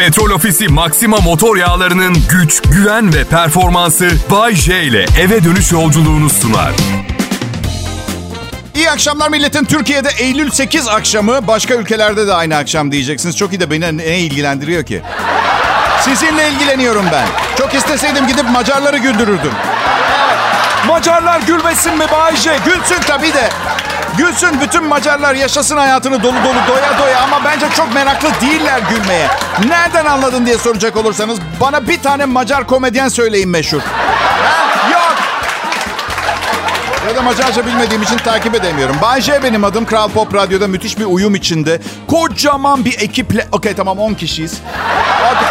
Petrol Ofisi Maxima motor yağlarının güç, güven ve performansı Bay J ile eve dönüş yolculuğunu sunar. İyi akşamlar milletin. Türkiye'de Eylül 8 akşamı başka ülkelerde de aynı akşam diyeceksiniz. Çok iyi de beni ne ilgilendiriyor ki? Sizinle ilgileniyorum ben. Çok isteseydim gidip Macarları güldürürdüm. Macarlar gülmesin mi Bayce? Gülsün tabii de. Gülsün bütün Macarlar yaşasın hayatını dolu dolu doya doya ama bence çok meraklı değiller gülmeye. Nereden anladın diye soracak olursanız bana bir tane Macar komedyen söyleyin meşhur. Ha? Yok. Ya da Macarca bilmediğim için takip edemiyorum. Bay J benim adım. Kral Pop Radyo'da müthiş bir uyum içinde. Kocaman bir ekiple... Okey tamam 10 kişiyiz.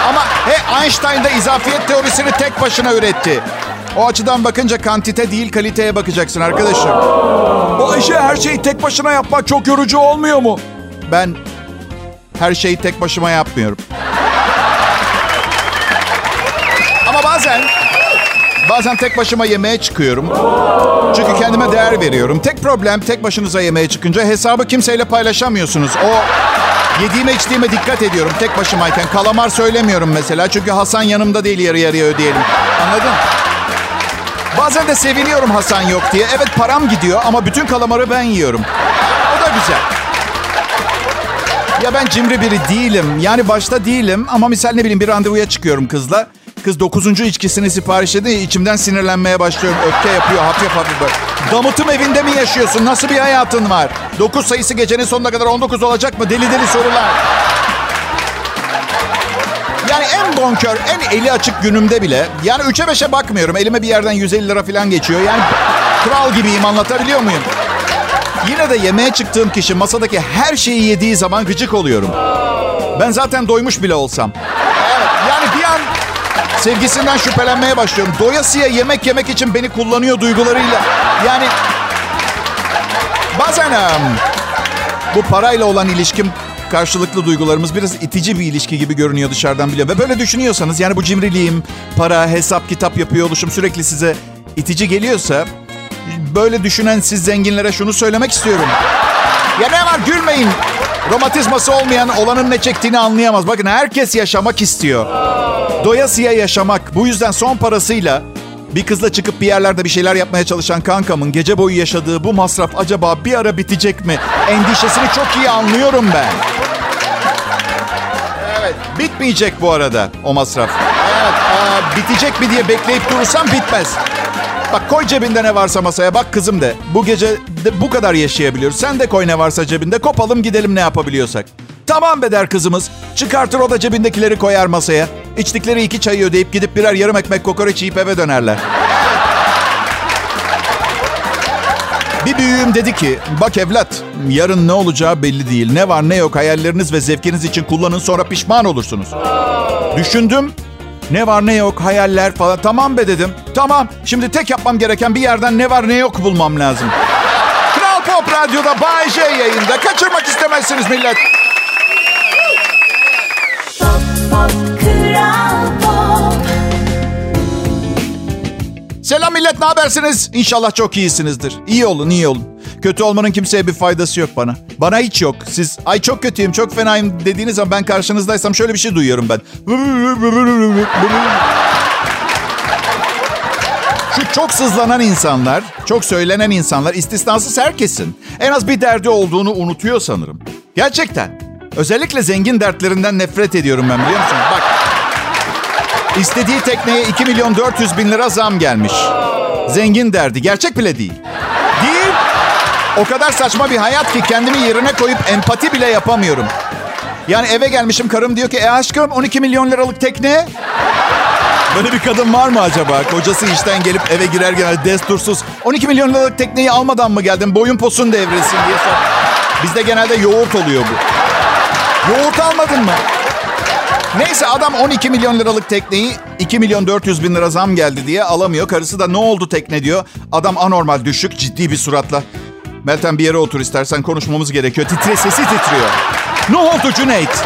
Ama he, Einstein da izafiyet teorisini tek başına üretti. O açıdan bakınca kantite değil kaliteye bakacaksın arkadaşım. Bu işe her şeyi tek başına yapmak çok yorucu olmuyor mu? Ben her şeyi tek başıma yapmıyorum. Ama bazen bazen tek başıma yemeğe çıkıyorum. Çünkü kendime değer veriyorum. Tek problem tek başınıza yemeğe çıkınca hesabı kimseyle paylaşamıyorsunuz. O yediğime içtiğime dikkat ediyorum tek başımayken. Kalamar söylemiyorum mesela. Çünkü Hasan yanımda değil yarı yarıya ödeyelim. Anladın? Bazen de seviniyorum Hasan yok diye. Evet param gidiyor ama bütün kalamarı ben yiyorum. O da güzel. Ya ben cimri biri değilim. Yani başta değilim ama misal ne bileyim bir randevuya çıkıyorum kızla. Kız dokuzuncu içkisini sipariş edince içimden sinirlenmeye başlıyorum. Öfke yapıyor hafif hafif böyle. Damıtım evinde mi yaşıyorsun? Nasıl bir hayatın var? Dokuz sayısı gecenin sonuna kadar on dokuz olacak mı? Deli deli sorular. Yani en bonkör, en eli açık günümde bile yani 3'e 5'e bakmıyorum. Elime bir yerden 150 lira falan geçiyor. Yani kral gibiyim anlatabiliyor muyum? Yine de yemeğe çıktığım kişi masadaki her şeyi yediği zaman gıcık oluyorum. Ben zaten doymuş bile olsam. Yani bir an sevgisinden şüphelenmeye başlıyorum. Doyasıya yemek yemek için beni kullanıyor duygularıyla. Yani bazen bu parayla olan ilişkim karşılıklı duygularımız biraz itici bir ilişki gibi görünüyor dışarıdan bile. Ve böyle düşünüyorsanız yani bu cimriliğim, para, hesap, kitap yapıyor oluşum sürekli size itici geliyorsa böyle düşünen siz zenginlere şunu söylemek istiyorum. Ya ne var gülmeyin. Romatizması olmayan olanın ne çektiğini anlayamaz. Bakın herkes yaşamak istiyor. Doyasıya yaşamak. Bu yüzden son parasıyla bir kızla çıkıp bir yerlerde bir şeyler yapmaya çalışan kankamın gece boyu yaşadığı bu masraf acaba bir ara bitecek mi? Endişesini çok iyi anlıyorum ben. Bitmeyecek bu arada o masraf. Evet, aa, bitecek mi diye bekleyip durursam bitmez. Bak koy cebinde ne varsa masaya. Bak kızım de. Bu gece de bu kadar yaşayabiliyoruz. Sen de koy ne varsa cebinde. Kopalım gidelim ne yapabiliyorsak. Tamam be der kızımız. Çıkartır o da cebindekileri koyar masaya. İçtikleri iki çayı ödeyip gidip birer yarım ekmek kokoreç yiyip eve dönerler. Bir büyüğüm dedi ki, bak evlat, yarın ne olacağı belli değil. Ne var ne yok hayalleriniz ve zevkiniz için kullanın sonra pişman olursunuz. Düşündüm, ne var ne yok hayaller falan. Tamam be dedim. Tamam, şimdi tek yapmam gereken bir yerden ne var ne yok bulmam lazım. Kral Pop Radyo'da Bay J yayında. Kaçırmak istemezsiniz millet. Selam millet, ne habersiniz? İnşallah çok iyisinizdir. İyi olun, iyi olun. Kötü olmanın kimseye bir faydası yok bana. Bana hiç yok. Siz ay çok kötüyüm, çok fenayım dediğiniz zaman ben karşınızdaysam şöyle bir şey duyuyorum ben. Şu çok sızlanan insanlar, çok söylenen insanlar, istisnasız herkesin en az bir derdi olduğunu unutuyor sanırım. Gerçekten. Özellikle zengin dertlerinden nefret ediyorum ben biliyor musunuz? Bak. İstediği tekneye 2 milyon 400 bin lira zam gelmiş. Zengin derdi. Gerçek bile değil. Değil. O kadar saçma bir hayat ki kendimi yerine koyup empati bile yapamıyorum. Yani eve gelmişim karım diyor ki e aşkım 12 milyon liralık tekne. Böyle bir kadın var mı acaba? Kocası işten gelip eve girerken destursuz 12 milyon liralık tekneyi almadan mı geldin? Boyun posun devresin diye sor. Bizde genelde yoğurt oluyor bu. Yoğurt almadın mı? Neyse adam 12 milyon liralık tekneyi 2 milyon 400 bin lira zam geldi diye alamıyor. Karısı da ne oldu tekne diyor. Adam anormal düşük ciddi bir suratla. Meltem bir yere otur istersen konuşmamız gerekiyor. Titre sesi titriyor. Ne oldu Cüneyt?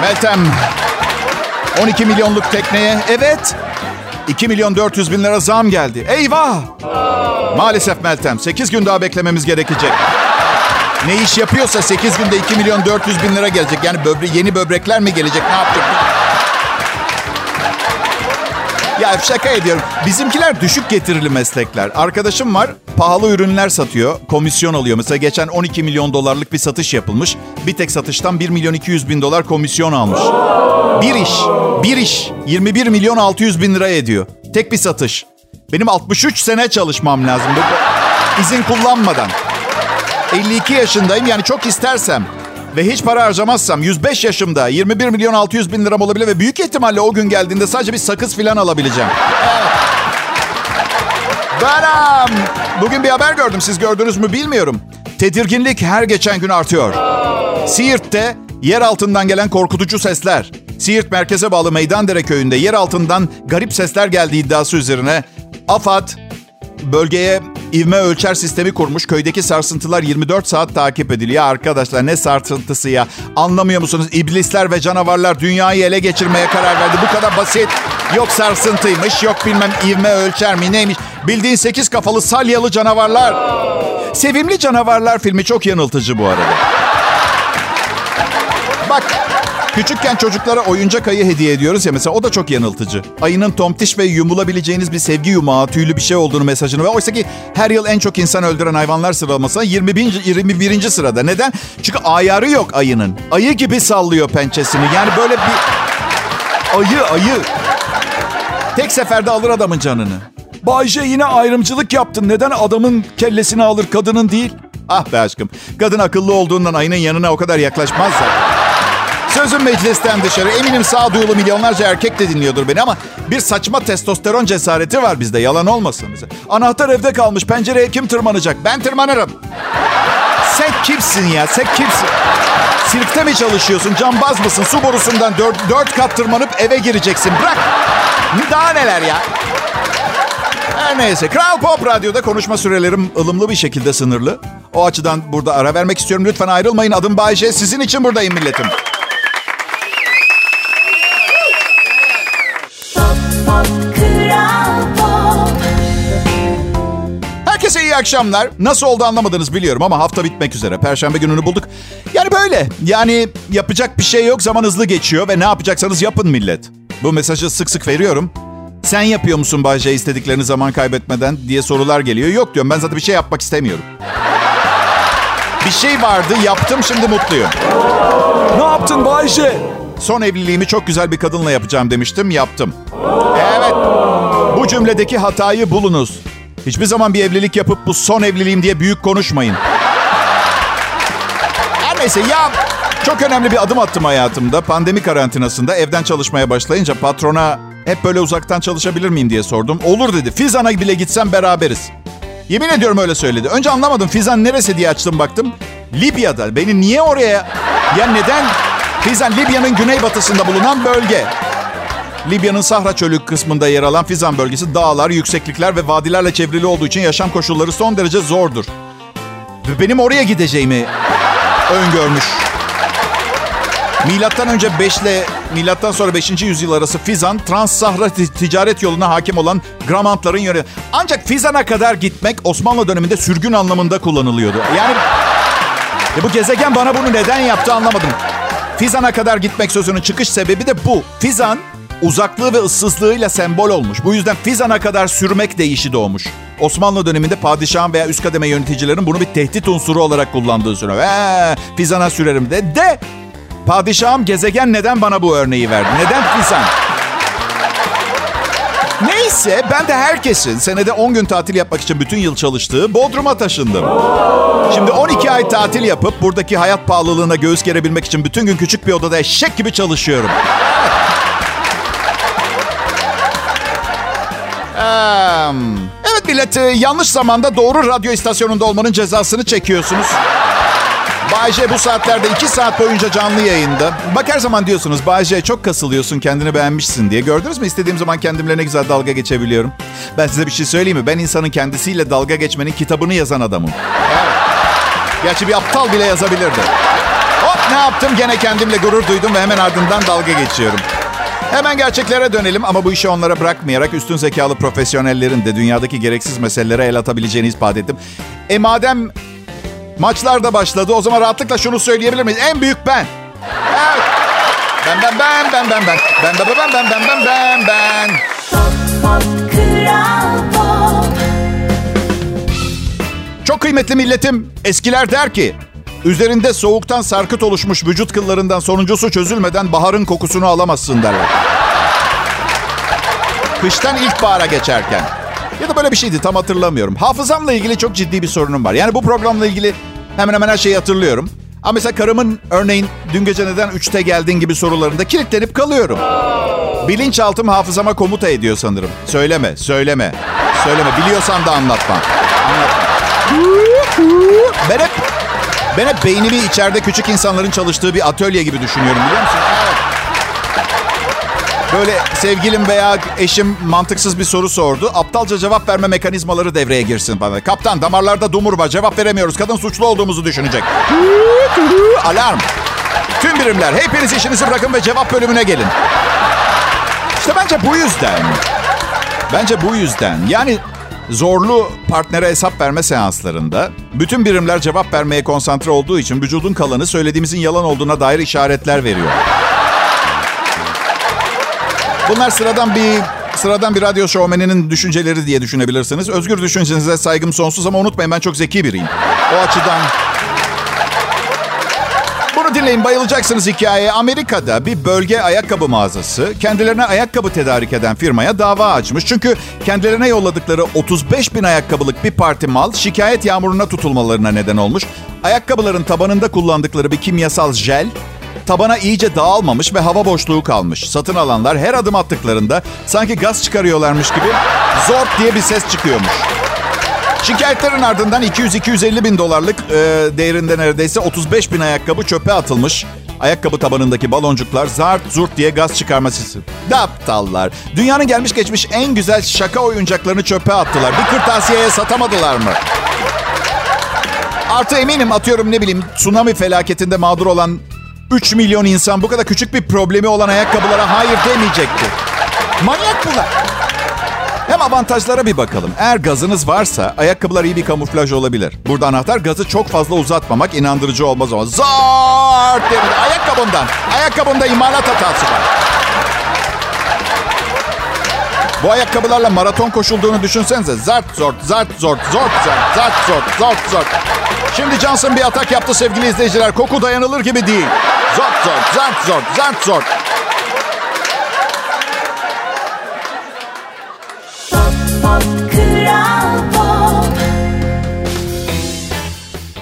Meltem 12 milyonluk tekneye evet 2 milyon 400 bin lira zam geldi. Eyvah! Maalesef Meltem 8 gün daha beklememiz gerekecek. Ne iş yapıyorsa 8 günde 2 milyon 400 bin lira gelecek. Yani böbre yeni böbrekler mi gelecek ne yapacak? Ya şaka ediyorum. Bizimkiler düşük getirili meslekler. Arkadaşım var pahalı ürünler satıyor. Komisyon alıyor. Mesela geçen 12 milyon dolarlık bir satış yapılmış. Bir tek satıştan 1 milyon 200 bin dolar komisyon almış. Bir iş. Bir iş. 21 milyon 600 bin lira ediyor. Tek bir satış. Benim 63 sene çalışmam lazım. İzin kullanmadan. 52 yaşındayım yani çok istersem ve hiç para harcamazsam 105 yaşımda 21 milyon 600 bin liram olabilir ve büyük ihtimalle o gün geldiğinde sadece bir sakız filan alabileceğim. Evet. Bugün bir haber gördüm. Siz gördünüz mü bilmiyorum. Tedirginlik her geçen gün artıyor. Siirt'te yer altından gelen korkutucu sesler. Siirt merkeze bağlı Meydandere köyünde yer altından garip sesler geldiği iddiası üzerine AFAD bölgeye ivme ölçer sistemi kurmuş. Köydeki sarsıntılar 24 saat takip ediliyor. Arkadaşlar ne sarsıntısı ya? Anlamıyor musunuz? İblisler ve canavarlar dünyayı ele geçirmeye karar verdi. Bu kadar basit. Yok sarsıntıymış, yok bilmem ivme ölçer mi neymiş. Bildiğin 8 kafalı salyalı canavarlar. Sevimli Canavarlar filmi çok yanıltıcı bu arada. Bak Küçükken çocuklara oyuncak ayı hediye ediyoruz ya mesela o da çok yanıltıcı. Ayının tomtiş ve yumulabileceğiniz bir sevgi yumağı, tüylü bir şey olduğunu mesajını ve oysa ki her yıl en çok insan öldüren hayvanlar sıralamasında 21. 21. sırada. Neden? Çünkü ayarı yok ayının. Ayı gibi sallıyor pençesini. Yani böyle bir ayı ayı. Tek seferde alır adamın canını. Bayce yine ayrımcılık yaptın. Neden adamın kellesini alır kadının değil? Ah be aşkım. Kadın akıllı olduğundan ayının yanına o kadar yaklaşmaz zaten. Sözüm meclisten dışarı. Eminim sağduyulu milyonlarca erkek de dinliyordur beni ama bir saçma testosteron cesareti var bizde. Yalan olmasın bize. Anahtar evde kalmış. Pencereye kim tırmanacak? Ben tırmanırım. Sen kimsin ya? Sen kimsin? Sirkte mi çalışıyorsun? Cambaz mısın? Su borusundan dört, dört kat tırmanıp eve gireceksin. Bırak. Daha neler ya? Her neyse. Kral Pop Radyo'da konuşma sürelerim ılımlı bir şekilde sınırlı. O açıdan burada ara vermek istiyorum. Lütfen ayrılmayın. Adım Bayce. Sizin için buradayım milletim. İyi akşamlar. Nasıl oldu anlamadınız biliyorum ama hafta bitmek üzere. Perşembe gününü bulduk. Yani böyle. Yani yapacak bir şey yok. Zaman hızlı geçiyor ve ne yapacaksanız yapın millet. Bu mesajı sık sık veriyorum. Sen yapıyor musun Bayce istediklerini zaman kaybetmeden diye sorular geliyor. Yok diyorum ben zaten bir şey yapmak istemiyorum. Bir şey vardı yaptım şimdi mutluyum. Ne yaptın Bayce? Son evliliğimi çok güzel bir kadınla yapacağım demiştim yaptım. Evet bu cümledeki hatayı bulunuz. Hiçbir zaman bir evlilik yapıp bu son evliliğim diye büyük konuşmayın. Her neyse ya çok önemli bir adım attım hayatımda. Pandemi karantinasında evden çalışmaya başlayınca patrona hep böyle uzaktan çalışabilir miyim diye sordum. Olur dedi. Fizan'a bile gitsem beraberiz. Yemin ediyorum öyle söyledi. Önce anlamadım Fizan neresi diye açtım baktım. Libya'da. Beni niye oraya... Ya neden? Fizan Libya'nın güneybatısında bulunan bölge. Libya'nın Sahra Çölü kısmında yer alan Fizan bölgesi dağlar, yükseklikler ve vadilerle çevrili olduğu için yaşam koşulları son derece zordur. Ve benim oraya gideceğimi öngörmüş. Milattan önce 5 ile milattan sonra 5. yüzyıl arası Fizan Trans-Sahra ticaret yoluna hakim olan Gramantların yönü. Ancak Fizan'a kadar gitmek Osmanlı döneminde sürgün anlamında kullanılıyordu. Yani e bu gezegen bana bunu neden yaptı anlamadım. Fizan'a kadar gitmek sözünün çıkış sebebi de bu. Fizan uzaklığı ve ıssızlığıyla sembol olmuş. Bu yüzden Fizan'a kadar sürmek deyişi doğmuş. Osmanlı döneminde padişahın veya üst kademe yöneticilerin bunu bir tehdit unsuru olarak kullandığı söyleniyor. Eee Fizan'a sürerim de. De padişahım gezegen neden bana bu örneği verdi? Neden Fizan? Neyse ben de herkesin senede 10 gün tatil yapmak için bütün yıl çalıştığı Bodrum'a taşındım. Şimdi 12 ay tatil yapıp buradaki hayat pahalılığına göğüs gerebilmek için bütün gün küçük bir odada eşek gibi çalışıyorum. Evet millet yanlış zamanda doğru radyo istasyonunda olmanın cezasını çekiyorsunuz. Bayce bu saatlerde iki saat boyunca canlı yayında. Bak her zaman diyorsunuz Bayce çok kasılıyorsun kendini beğenmişsin diye. Gördünüz mü istediğim zaman kendimle ne güzel dalga geçebiliyorum. Ben size bir şey söyleyeyim mi? Ben insanın kendisiyle dalga geçmenin kitabını yazan adamım. Gerçi bir aptal bile yazabilirdi. Hop ne yaptım gene kendimle gurur duydum ve hemen ardından dalga geçiyorum. Hemen gerçeklere dönelim ama bu işi onlara bırakmayarak üstün zekalı profesyonellerin de dünyadaki gereksiz meselelere el atabileceğini ispat ettim. E madem Maçlar da başladı. O zaman rahatlıkla şunu söyleyebilir miyiz? En büyük ben. Evet. Ben ben ben ben ben ben. Ben ben ben ben ben ben ben ben. Çok kıymetli milletim. Eskiler der ki Üzerinde soğuktan sarkıt oluşmuş vücut kıllarından sonuncusu çözülmeden baharın kokusunu alamazsın derler. Kıştan ilkbahara geçerken. Ya da böyle bir şeydi tam hatırlamıyorum. Hafızamla ilgili çok ciddi bir sorunum var. Yani bu programla ilgili hemen hemen her şeyi hatırlıyorum. Ama mesela karımın örneğin dün gece neden 3'te geldin gibi sorularında kilitlenip kalıyorum. Bilinçaltım hafızama komuta ediyor sanırım. Söyleme, söyleme, söyleme. Biliyorsan da anlatma. Anlatma. Ben hep, ben hep beynimi içeride küçük insanların çalıştığı bir atölye gibi düşünüyorum biliyor musun? Böyle sevgilim veya eşim mantıksız bir soru sordu. Aptalca cevap verme mekanizmaları devreye girsin bana. Kaptan damarlarda dumur var cevap veremiyoruz. Kadın suçlu olduğumuzu düşünecek. Alarm. Tüm birimler hepiniz işinizi bırakın ve cevap bölümüne gelin. İşte bence bu yüzden. Bence bu yüzden. Yani zorlu partnere hesap verme seanslarında bütün birimler cevap vermeye konsantre olduğu için vücudun kalanı söylediğimizin yalan olduğuna dair işaretler veriyor. Bunlar sıradan bir sıradan bir radyo şovmeninin düşünceleri diye düşünebilirsiniz. Özgür düşüncenize saygım sonsuz ama unutmayın ben çok zeki biriyim. O açıdan dinleyin bayılacaksınız hikayeye. Amerika'da bir bölge ayakkabı mağazası kendilerine ayakkabı tedarik eden firmaya dava açmış. Çünkü kendilerine yolladıkları 35 bin ayakkabılık bir parti mal şikayet yağmuruna tutulmalarına neden olmuş. Ayakkabıların tabanında kullandıkları bir kimyasal jel tabana iyice dağılmamış ve hava boşluğu kalmış. Satın alanlar her adım attıklarında sanki gaz çıkarıyorlarmış gibi zor diye bir ses çıkıyormuş. Şikayetlerin ardından 200-250 bin dolarlık e, değerinde neredeyse 35 bin ayakkabı çöpe atılmış. Ayakkabı tabanındaki baloncuklar zart zurt diye gaz çıkarma sesi. Ne aptallar. Dünyanın gelmiş geçmiş en güzel şaka oyuncaklarını çöpe attılar. Bir kırtasiyeye satamadılar mı? Artı eminim atıyorum ne bileyim tsunami felaketinde mağdur olan 3 milyon insan bu kadar küçük bir problemi olan ayakkabılara hayır demeyecekti. Manyak bunlar. Hem avantajlara bir bakalım. Eğer gazınız varsa ayakkabılar iyi bir kamuflaj olabilir. Burada anahtar gazı çok fazla uzatmamak inandırıcı olmaz ama. Zart diye ayakkabımdan. Ayakkabımda imalat hatası var. Bu ayakkabılarla maraton koşulduğunu düşünsenize. Zart zort, zart zort, zort zart, zart zort, zort zort. Şimdi Johnson bir atak yaptı sevgili izleyiciler. Koku dayanılır gibi değil. Zort zort, zart zort, zart zort.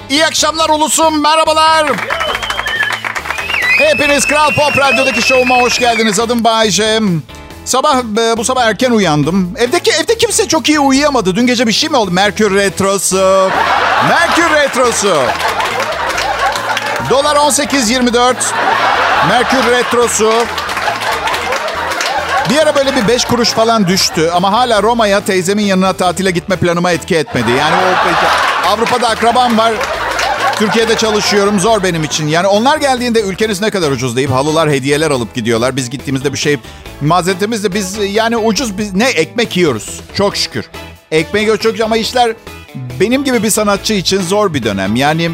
İyi akşamlar ulusum, merhabalar. Hepiniz Kral Pop Radyo'daki şovuma hoş geldiniz. Adım Bayece. Sabah e, bu sabah erken uyandım. Evdeki evde kimse çok iyi uyuyamadı. Dün gece bir şey mi oldu? Merkür retrosu. Merkür retrosu. Dolar 18.24. Merkür retrosu. Bir ara böyle bir beş kuruş falan düştü. Ama hala Roma'ya teyzemin yanına tatile gitme planıma etki etmedi. Yani o Avrupa'da akrabam var. Türkiye'de çalışıyorum. Zor benim için. Yani onlar geldiğinde ülkeniz ne kadar ucuz deyip halılar, hediyeler alıp gidiyorlar. Biz gittiğimizde bir şey mazeretimiz de biz yani ucuz biz ne ekmek yiyoruz. Çok şükür. Ekmek yiyoruz çok ama işler benim gibi bir sanatçı için zor bir dönem. Yani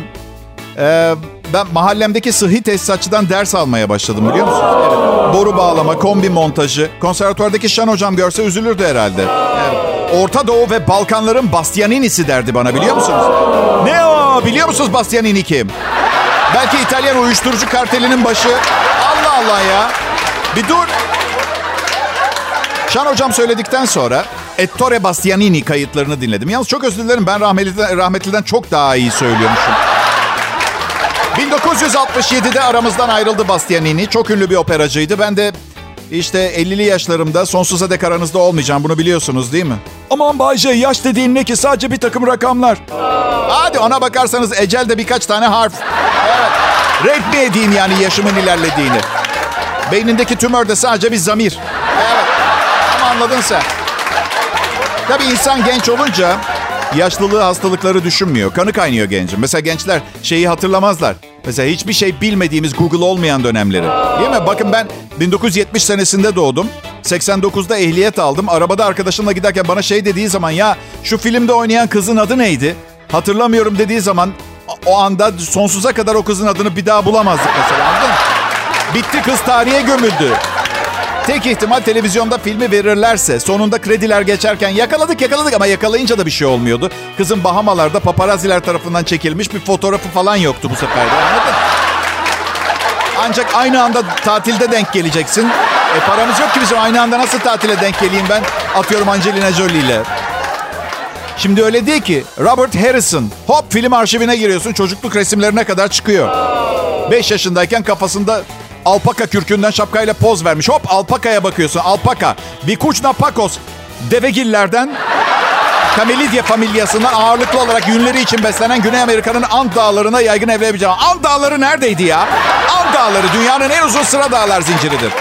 e, ben mahallemdeki sıhhi tesisatçıdan ders almaya başladım biliyor musunuz? Evet. Boru bağlama, kombi montajı. Konservatuvardaki Şan hocam görse üzülürdü herhalde. Orta Doğu ve Balkanların Bastianinisi derdi bana biliyor musunuz? Ne o? Biliyor musunuz Bastianini kim? Belki İtalyan uyuşturucu kartelinin başı. Allah Allah ya. Bir dur. Şan hocam söyledikten sonra Ettore Bastianini kayıtlarını dinledim. Yalnız çok özür dilerim ben rahmetliden, rahmetliden çok daha iyi söylüyormuşum. 1967'de aramızdan ayrıldı Bastianini. Çok ünlü bir operacıydı. Ben de işte 50'li yaşlarımda sonsuza dek aranızda olmayacağım. Bunu biliyorsunuz değil mi? Aman Bayce yaş dediğin ne ki? Sadece bir takım rakamlar. Hadi ona bakarsanız ecel de birkaç tane harf. Evet. Renk mi edeyim yani yaşımın ilerlediğini? Beynindeki tümör de sadece bir zamir. Evet. Ama anladın sen. Tabii insan genç olunca yaşlılığı hastalıkları düşünmüyor. Kanı kaynıyor gencin. Mesela gençler şeyi hatırlamazlar. Mesela hiçbir şey bilmediğimiz Google olmayan dönemleri. Değil mi? Bakın ben 1970 senesinde doğdum. 89'da ehliyet aldım. Arabada arkadaşımla giderken bana şey dediği zaman ya şu filmde oynayan kızın adı neydi? Hatırlamıyorum dediği zaman o anda sonsuza kadar o kızın adını bir daha bulamazdık mesela? Bitti kız tarihe gömüldü. Tek ihtimal televizyonda filmi verirlerse sonunda krediler geçerken yakaladık yakaladık ama yakalayınca da bir şey olmuyordu. Kızın Bahamalarda paparaziler tarafından çekilmiş bir fotoğrafı falan yoktu bu sefer de anladın? Ancak aynı anda tatilde denk geleceksin. E paramız yok ki bizim aynı anda nasıl tatile denk geleyim ben? Atıyorum Angelina Jolie ile. Şimdi öyle değil ki. Robert Harrison. Hop film arşivine giriyorsun. Çocukluk resimlerine kadar çıkıyor. 5 yaşındayken kafasında alpaka kürkünden şapkayla poz vermiş. Hop alpakaya bakıyorsun. Alpaka. Vikuchna pakos. Devegillerden Camelidya familyasından ağırlıklı olarak yünleri için beslenen Güney Amerika'nın Ant Dağları'na yaygın evlenebileceği. Ant Dağları neredeydi ya? Ant Dağları dünyanın en uzun sıra dağlar zinciridir.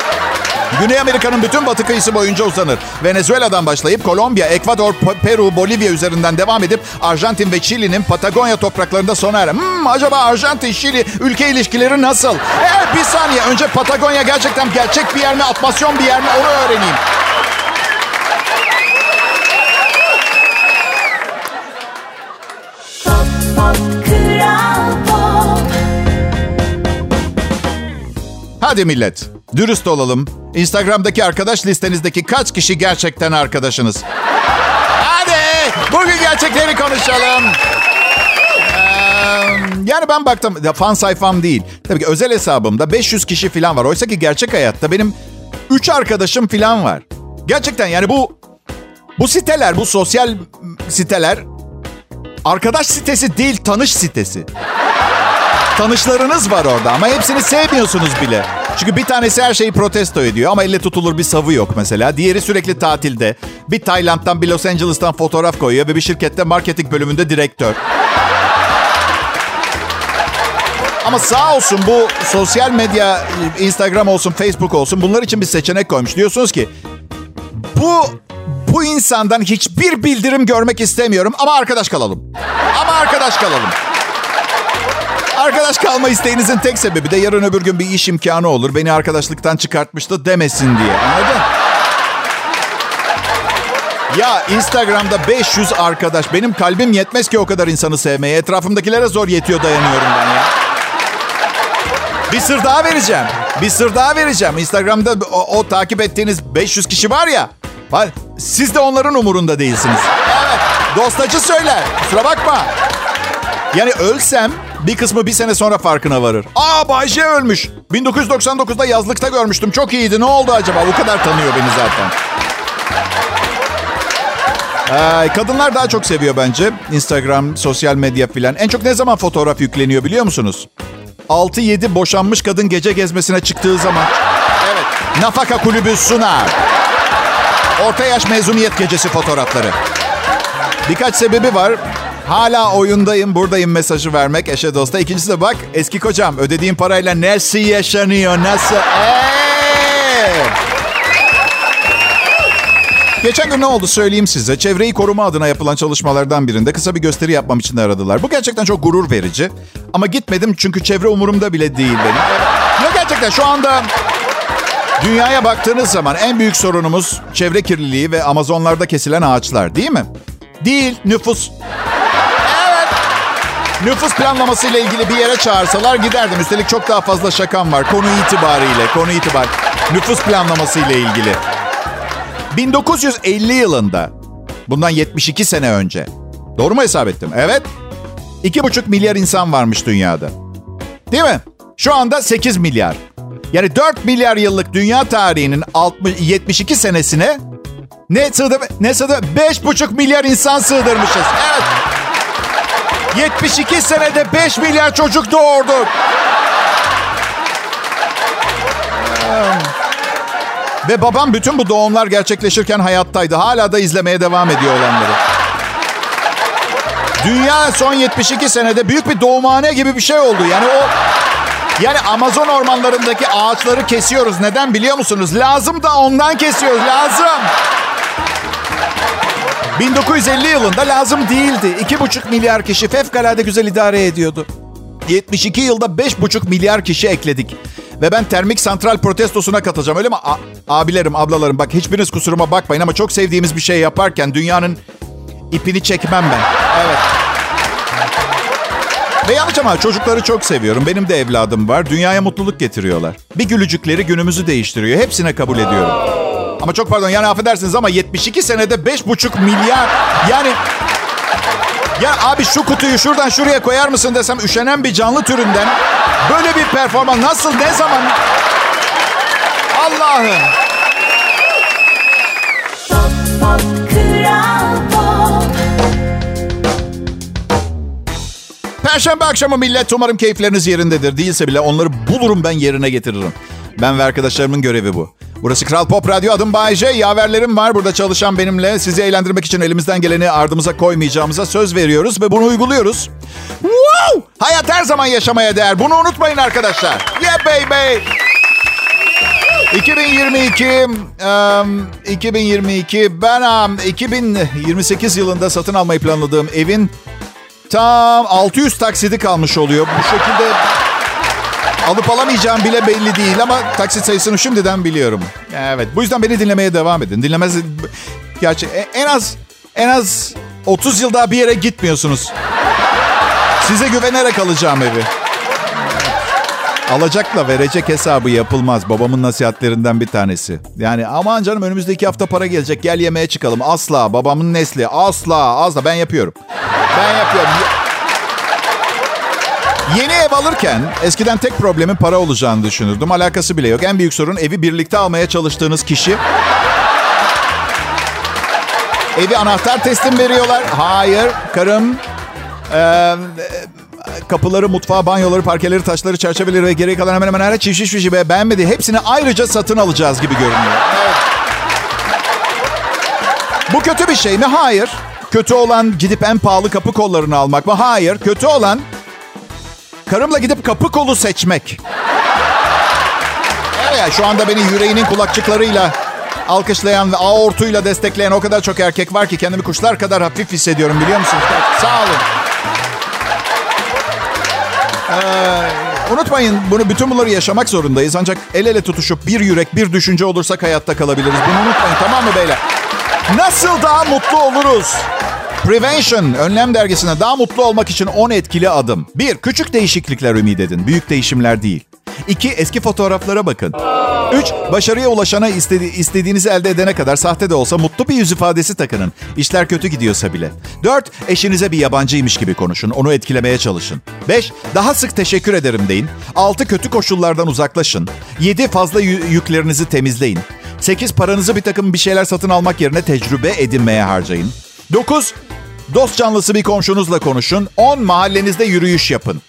Güney Amerika'nın bütün batı kıyısı boyunca uzanır. Venezuela'dan başlayıp Kolombiya, Ekvador, Peru, Bolivya üzerinden devam edip Arjantin ve Şili'nin Patagonya topraklarında sona erer. Hmm, acaba Arjantin-Şili ülke ilişkileri nasıl? Evet bir saniye önce Patagonya gerçekten gerçek bir yer mi, atmasyon bir yer mi onu öğreneyim. Hadi millet, dürüst olalım. Instagram'daki arkadaş listenizdeki kaç kişi gerçekten arkadaşınız? Hadi bugün gerçekleri konuşalım. Yani ben baktım, fan sayfam değil. Tabii ki özel hesabımda 500 kişi falan var. Oysa ki gerçek hayatta benim 3 arkadaşım falan var. Gerçekten yani bu bu siteler, bu sosyal siteler arkadaş sitesi değil, tanış sitesi. Tanışlarınız var orada ama hepsini sevmiyorsunuz bile. Çünkü bir tanesi her şeyi protesto ediyor ama elle tutulur bir savı yok mesela. Diğeri sürekli tatilde. Bir Tayland'dan bir Los Angeles'tan fotoğraf koyuyor ve bir şirkette marketing bölümünde direktör. Ama sağ olsun bu sosyal medya, Instagram olsun, Facebook olsun bunlar için bir seçenek koymuş. Diyorsunuz ki bu bu insandan hiçbir bildirim görmek istemiyorum ama arkadaş kalalım. Ama arkadaş kalalım. Arkadaş kalma isteğinizin tek sebebi de yarın öbür gün bir iş imkanı olur. Beni arkadaşlıktan çıkartmıştı demesin diye. Anladın? Ya Instagram'da 500 arkadaş. Benim kalbim yetmez ki o kadar insanı sevmeye. Etrafımdakilere zor yetiyor dayanıyorum ben ya. Bir sır daha vereceğim. Bir sır daha vereceğim. Instagram'da o, o takip ettiğiniz 500 kişi var ya. Siz de onların umurunda değilsiniz. Evet. Dostacı söyler. Kusura bakma. Yani ölsem bir kısmı bir sene sonra farkına varır. Aa Bayce ölmüş. 1999'da yazlıkta görmüştüm. Çok iyiydi. Ne oldu acaba? Bu kadar tanıyor beni zaten. Ee, kadınlar daha çok seviyor bence. Instagram, sosyal medya filan. En çok ne zaman fotoğraf yükleniyor biliyor musunuz? 6-7 boşanmış kadın gece gezmesine çıktığı zaman. Evet. Nafaka kulübü sunar. Orta yaş mezuniyet gecesi fotoğrafları. Birkaç sebebi var. Hala oyundayım, buradayım mesajı vermek eşe dosta. İkincisi de bak eski kocam ödediğim parayla nasıl yaşanıyor, nasıl? Ee! Geçen gün ne oldu söyleyeyim size. Çevreyi koruma adına yapılan çalışmalardan birinde kısa bir gösteri yapmam için aradılar. Bu gerçekten çok gurur verici. Ama gitmedim çünkü çevre umurumda bile değil benim. Yok gerçekten şu anda dünyaya baktığınız zaman en büyük sorunumuz çevre kirliliği ve Amazonlarda kesilen ağaçlar değil mi? Değil, nüfus. Nüfus planlaması ile ilgili bir yere çağırsalar giderdim. Üstelik çok daha fazla şakam var konu itibariyle. Konu itibar. Nüfus planlaması ile ilgili. 1950 yılında, bundan 72 sene önce. Doğru mu hesap ettim? Evet. 2,5 milyar insan varmış dünyada. Değil mi? Şu anda 8 milyar. Yani 4 milyar yıllık dünya tarihinin 60, 72 senesine ne sığdı? Ne sığdı? 5,5 milyar insan sığdırmışız. Evet. 72 senede 5 milyar çocuk doğurduk. Ve babam bütün bu doğumlar gerçekleşirken hayattaydı. Hala da izlemeye devam ediyor olanları. Dünya son 72 senede büyük bir doğumhane gibi bir şey oldu. Yani o yani Amazon ormanlarındaki ağaçları kesiyoruz. Neden biliyor musunuz? Lazım da ondan kesiyoruz. Lazım. 1950 yılında lazım değildi. 2,5 milyar kişi fevkalade güzel idare ediyordu. 72 yılda 5,5 milyar kişi ekledik. Ve ben termik santral protestosuna katılacağım öyle mi? A- abilerim, ablalarım bak hiçbiriniz kusuruma bakmayın ama çok sevdiğimiz bir şey yaparken dünyanın ipini çekmem ben. Evet. Ve yanlış ama çocukları çok seviyorum. Benim de evladım var. Dünyaya mutluluk getiriyorlar. Bir gülücükleri günümüzü değiştiriyor. Hepsine kabul ediyorum. Ama çok pardon yani affedersiniz ama 72 senede 5,5 milyar yani ya abi şu kutuyu şuradan şuraya koyar mısın desem üşenen bir canlı türünden böyle bir performans nasıl ne zaman Allah'ım. Perşembe akşamı millet umarım keyifleriniz yerindedir. Değilse bile onları bulurum ben yerine getiririm. Ben ve arkadaşlarımın görevi bu. Burası Kral Pop Radyo. Adım Bayece. Yaverlerim var burada çalışan benimle. Sizi eğlendirmek için elimizden geleni ardımıza koymayacağımıza söz veriyoruz ve bunu uyguluyoruz. Wow! Hayat her zaman yaşamaya değer. Bunu unutmayın arkadaşlar. Yeah baby! 2022 um, 2022 ben um, 2028 yılında satın almayı planladığım evin tam 600 taksidi kalmış oluyor. Bu şekilde alıp alamayacağım bile belli değil ama taksit sayısını şimdiden biliyorum. Evet bu yüzden beni dinlemeye devam edin. Dinlemez gerçi e- en az en az 30 yıl daha bir yere gitmiyorsunuz. Size güvenerek alacağım evi. Alacakla verecek hesabı yapılmaz. Babamın nasihatlerinden bir tanesi. Yani aman canım önümüzdeki hafta para gelecek gel yemeğe çıkalım. Asla babamın nesli asla asla ben yapıyorum. Ben yapıyorum. Yeni ev alırken eskiden tek problemin para olacağını düşünürdüm. Alakası bile yok. En büyük sorun evi birlikte almaya çalıştığınız kişi. Evi anahtar teslim veriyorlar. Hayır karım ee, kapıları, mutfağı, banyoları, parkeleri, taşları, çerçeveleri ve geri kalan hemen hemen her çift çift ve beğenmedi. Hepsini ayrıca satın alacağız gibi görünüyor. Bu kötü bir şey mi? Hayır. Kötü olan gidip en pahalı kapı kollarını almak mı? Hayır. Kötü olan karımla gidip kapı kolu seçmek. Evet, şu anda beni yüreğinin kulakçıklarıyla alkışlayan ve aortuyla destekleyen o kadar çok erkek var ki kendimi kuşlar kadar hafif hissediyorum biliyor musunuz? Sağ olun. Ee, unutmayın bunu bütün bunları yaşamak zorundayız. Ancak el ele tutuşup bir yürek bir düşünce olursak hayatta kalabiliriz. Bunu unutmayın tamam mı beyler? Nasıl daha mutlu oluruz? Prevention, Önlem Dergisi'ne daha mutlu olmak için 10 etkili adım. 1. Küçük değişiklikler ümit edin. Büyük değişimler değil. 2. Eski fotoğraflara bakın. 3. Başarıya ulaşana istedi, istediğinizi elde edene kadar sahte de olsa mutlu bir yüz ifadesi takının. İşler kötü gidiyorsa bile. 4. Eşinize bir yabancıymış gibi konuşun. Onu etkilemeye çalışın. 5. Daha sık teşekkür ederim deyin. 6. Kötü koşullardan uzaklaşın. 7. Fazla yü- yüklerinizi temizleyin. 8. Paranızı bir takım bir şeyler satın almak yerine tecrübe edinmeye harcayın. 9. Dost canlısı bir komşunuzla konuşun. 10. Mahallenizde yürüyüş yapın.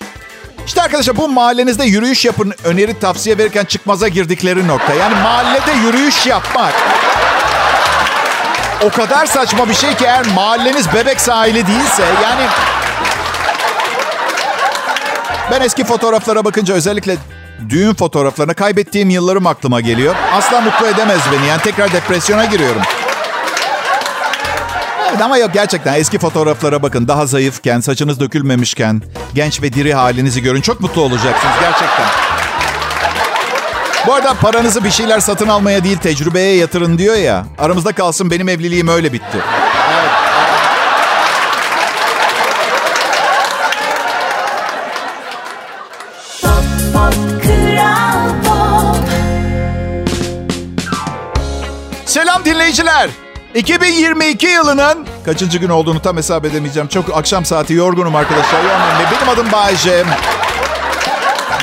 İşte arkadaşlar bu mahallenizde yürüyüş yapın öneri tavsiye verirken çıkmaza girdikleri nokta. Yani mahallede yürüyüş yapmak. O kadar saçma bir şey ki eğer mahalleniz bebek sahili değilse yani... Ben eski fotoğraflara bakınca özellikle düğün fotoğraflarına kaybettiğim yıllarım aklıma geliyor. Asla mutlu edemez beni yani tekrar depresyona giriyorum. Evet ama yok gerçekten eski fotoğraflara bakın. Daha zayıfken, saçınız dökülmemişken, genç ve diri halinizi görün. Çok mutlu olacaksınız gerçekten. Bu arada paranızı bir şeyler satın almaya değil tecrübeye yatırın diyor ya. Aramızda kalsın benim evliliğim öyle bitti. Evet. Pop, pop, kral pop. Selam dinleyiciler. 2022 yılının kaçıncı gün olduğunu tam hesap edemeyeceğim. Çok akşam saati yorgunum arkadaşlar. Yormayın. Benim adım Bayece.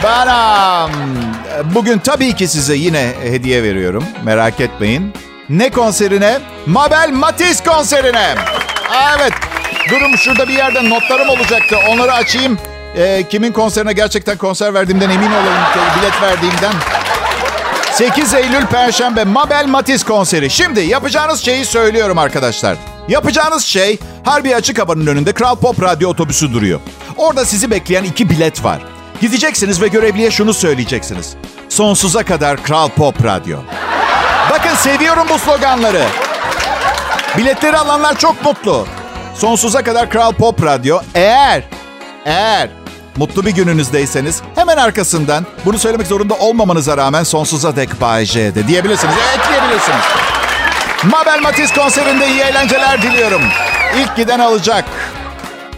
Ben bugün tabii ki size yine hediye veriyorum. Merak etmeyin. Ne konserine? Mabel Matiz konserine. Evet. Durum şurada bir yerde notlarım olacaktı. Onları açayım. Ee, kimin konserine gerçekten konser verdiğimden emin olalım. Bilet verdiğimden. 8 Eylül Perşembe Mabel Matiz konseri. Şimdi yapacağınız şeyi söylüyorum arkadaşlar. Yapacağınız şey Harbi Açık Hava'nın önünde Kral Pop Radyo otobüsü duruyor. Orada sizi bekleyen iki bilet var. Gideceksiniz ve görevliye şunu söyleyeceksiniz. Sonsuza kadar Kral Pop Radyo. Bakın seviyorum bu sloganları. Biletleri alanlar çok mutlu. Sonsuza kadar Kral Pop Radyo. Eğer, eğer mutlu bir gününüzdeyseniz hemen arkasından bunu söylemek zorunda olmamanıza rağmen sonsuza dek Bay J'de diyebilirsiniz. Ekleyebilirsiniz. Mabel Matiz konserinde iyi eğlenceler diliyorum. İlk giden alacak.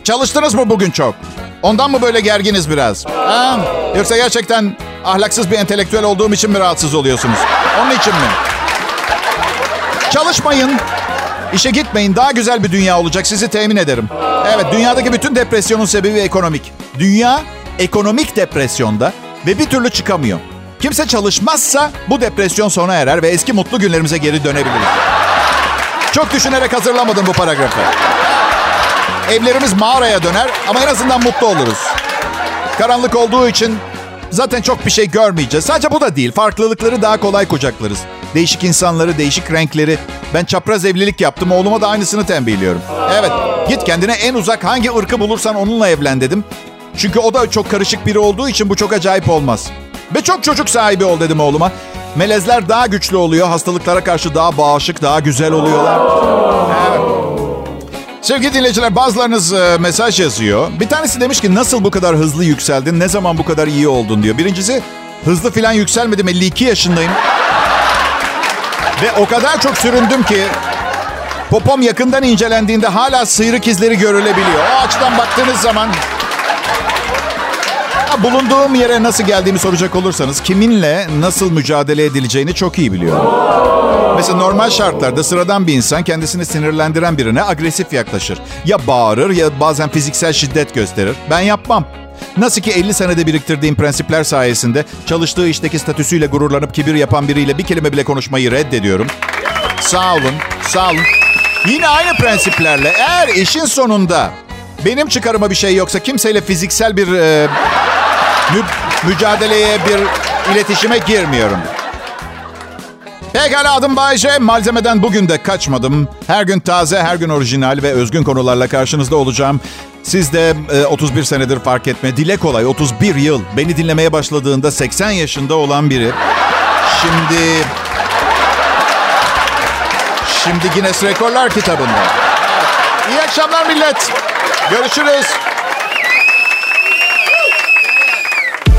Çalıştınız mı bugün çok? Ondan mı böyle gerginiz biraz? Ha? Yoksa gerçekten ahlaksız bir entelektüel olduğum için mi rahatsız oluyorsunuz? Onun için mi? Çalışmayın. İşe gitmeyin. Daha güzel bir dünya olacak. Sizi temin ederim. Evet, dünyadaki bütün depresyonun sebebi ekonomik. Dünya ekonomik depresyonda ve bir türlü çıkamıyor. Kimse çalışmazsa bu depresyon sona erer ve eski mutlu günlerimize geri dönebiliriz. Çok düşünerek hazırlamadım bu paragrafı. Evlerimiz mağaraya döner ama en azından mutlu oluruz. Karanlık olduğu için zaten çok bir şey görmeyeceğiz. Sadece bu da değil. Farklılıkları daha kolay kucaklarız. Değişik insanları, değişik renkleri. Ben çapraz evlilik yaptım. Oğluma da aynısını tembihliyorum. Evet, git kendine en uzak hangi ırkı bulursan onunla evlen dedim. Çünkü o da çok karışık biri olduğu için bu çok acayip olmaz. Ve çok çocuk sahibi ol dedim oğluma. Melezler daha güçlü oluyor. Hastalıklara karşı daha bağışık, daha güzel oluyorlar. Evet. Sevgili dinleyiciler bazılarınız e, mesaj yazıyor. Bir tanesi demiş ki nasıl bu kadar hızlı yükseldin? Ne zaman bu kadar iyi oldun diyor. Birincisi hızlı falan yükselmedim. 52 yaşındayım. Ve o kadar çok süründüm ki popom yakından incelendiğinde hala sıyrık izleri görülebiliyor. O açıdan baktığınız zaman bulunduğum yere nasıl geldiğimi soracak olursanız kiminle nasıl mücadele edileceğini çok iyi biliyorum. Mesela normal şartlarda sıradan bir insan kendisini sinirlendiren birine agresif yaklaşır. Ya bağırır ya bazen fiziksel şiddet gösterir. Ben yapmam. Nasıl ki 50 senede biriktirdiğim prensipler sayesinde çalıştığı işteki statüsüyle gururlanıp kibir yapan biriyle bir kelime bile konuşmayı reddediyorum. Sağ olun, sağ olun. Yine aynı prensiplerle eğer işin sonunda benim çıkarıma bir şey yoksa kimseyle fiziksel bir e, mü- mücadeleye bir iletişime girmiyorum. Pekala adım Bayce. Malzemeden bugün de kaçmadım. Her gün taze, her gün orijinal ve özgün konularla karşınızda olacağım. Siz de e, 31 senedir fark etme. Dile kolay 31 yıl. Beni dinlemeye başladığında 80 yaşında olan biri. Şimdi... Şimdi Guinness Rekorlar kitabında. İyi akşamlar millet. Görüşürüz.